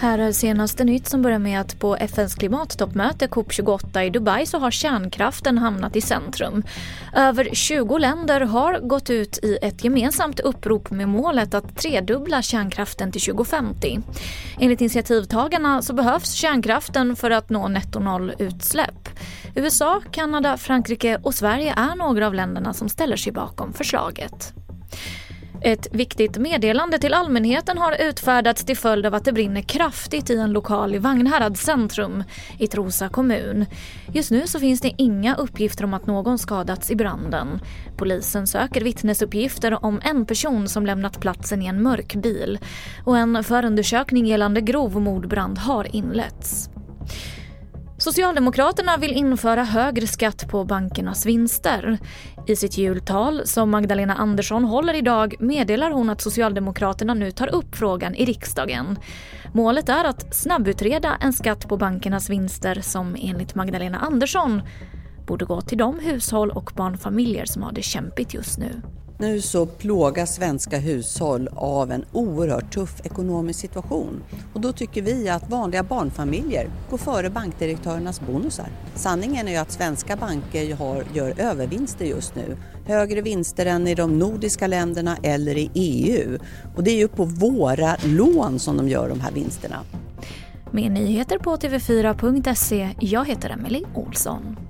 Här är senaste nytt som börjar med att på FNs klimattoppmöte COP28 i Dubai så har kärnkraften hamnat i centrum. Över 20 länder har gått ut i ett gemensamt upprop med målet att tredubbla kärnkraften till 2050. Enligt initiativtagarna så behövs kärnkraften för att nå netto-noll-utsläpp. USA, Kanada, Frankrike och Sverige är några av länderna som ställer sig bakom förslaget. Ett viktigt meddelande till allmänheten har utfärdats till följd av att det brinner kraftigt i en lokal i Vagnhärads centrum i Trosa kommun. Just nu så finns det inga uppgifter om att någon skadats i branden. Polisen söker vittnesuppgifter om en person som lämnat platsen i en mörk bil och en förundersökning gällande grov mordbrand har inletts. Socialdemokraterna vill införa högre skatt på bankernas vinster. I sitt jultal som Magdalena Andersson håller idag meddelar hon att Socialdemokraterna nu tar upp frågan i riksdagen. Målet är att snabbutreda en skatt på bankernas vinster som enligt Magdalena Andersson borde gå till de hushåll och barnfamiljer som har det kämpigt just nu. Nu så plågas svenska hushåll av en oerhört tuff ekonomisk situation. Och då tycker vi att vanliga barnfamiljer går före bankdirektörernas bonusar. Sanningen är ju att svenska banker har, gör övervinster just nu. Högre vinster än i de nordiska länderna eller i EU. Och det är ju på våra lån som de gör de här vinsterna. Med nyheter på tv4.se. Jag heter Emily Olsson.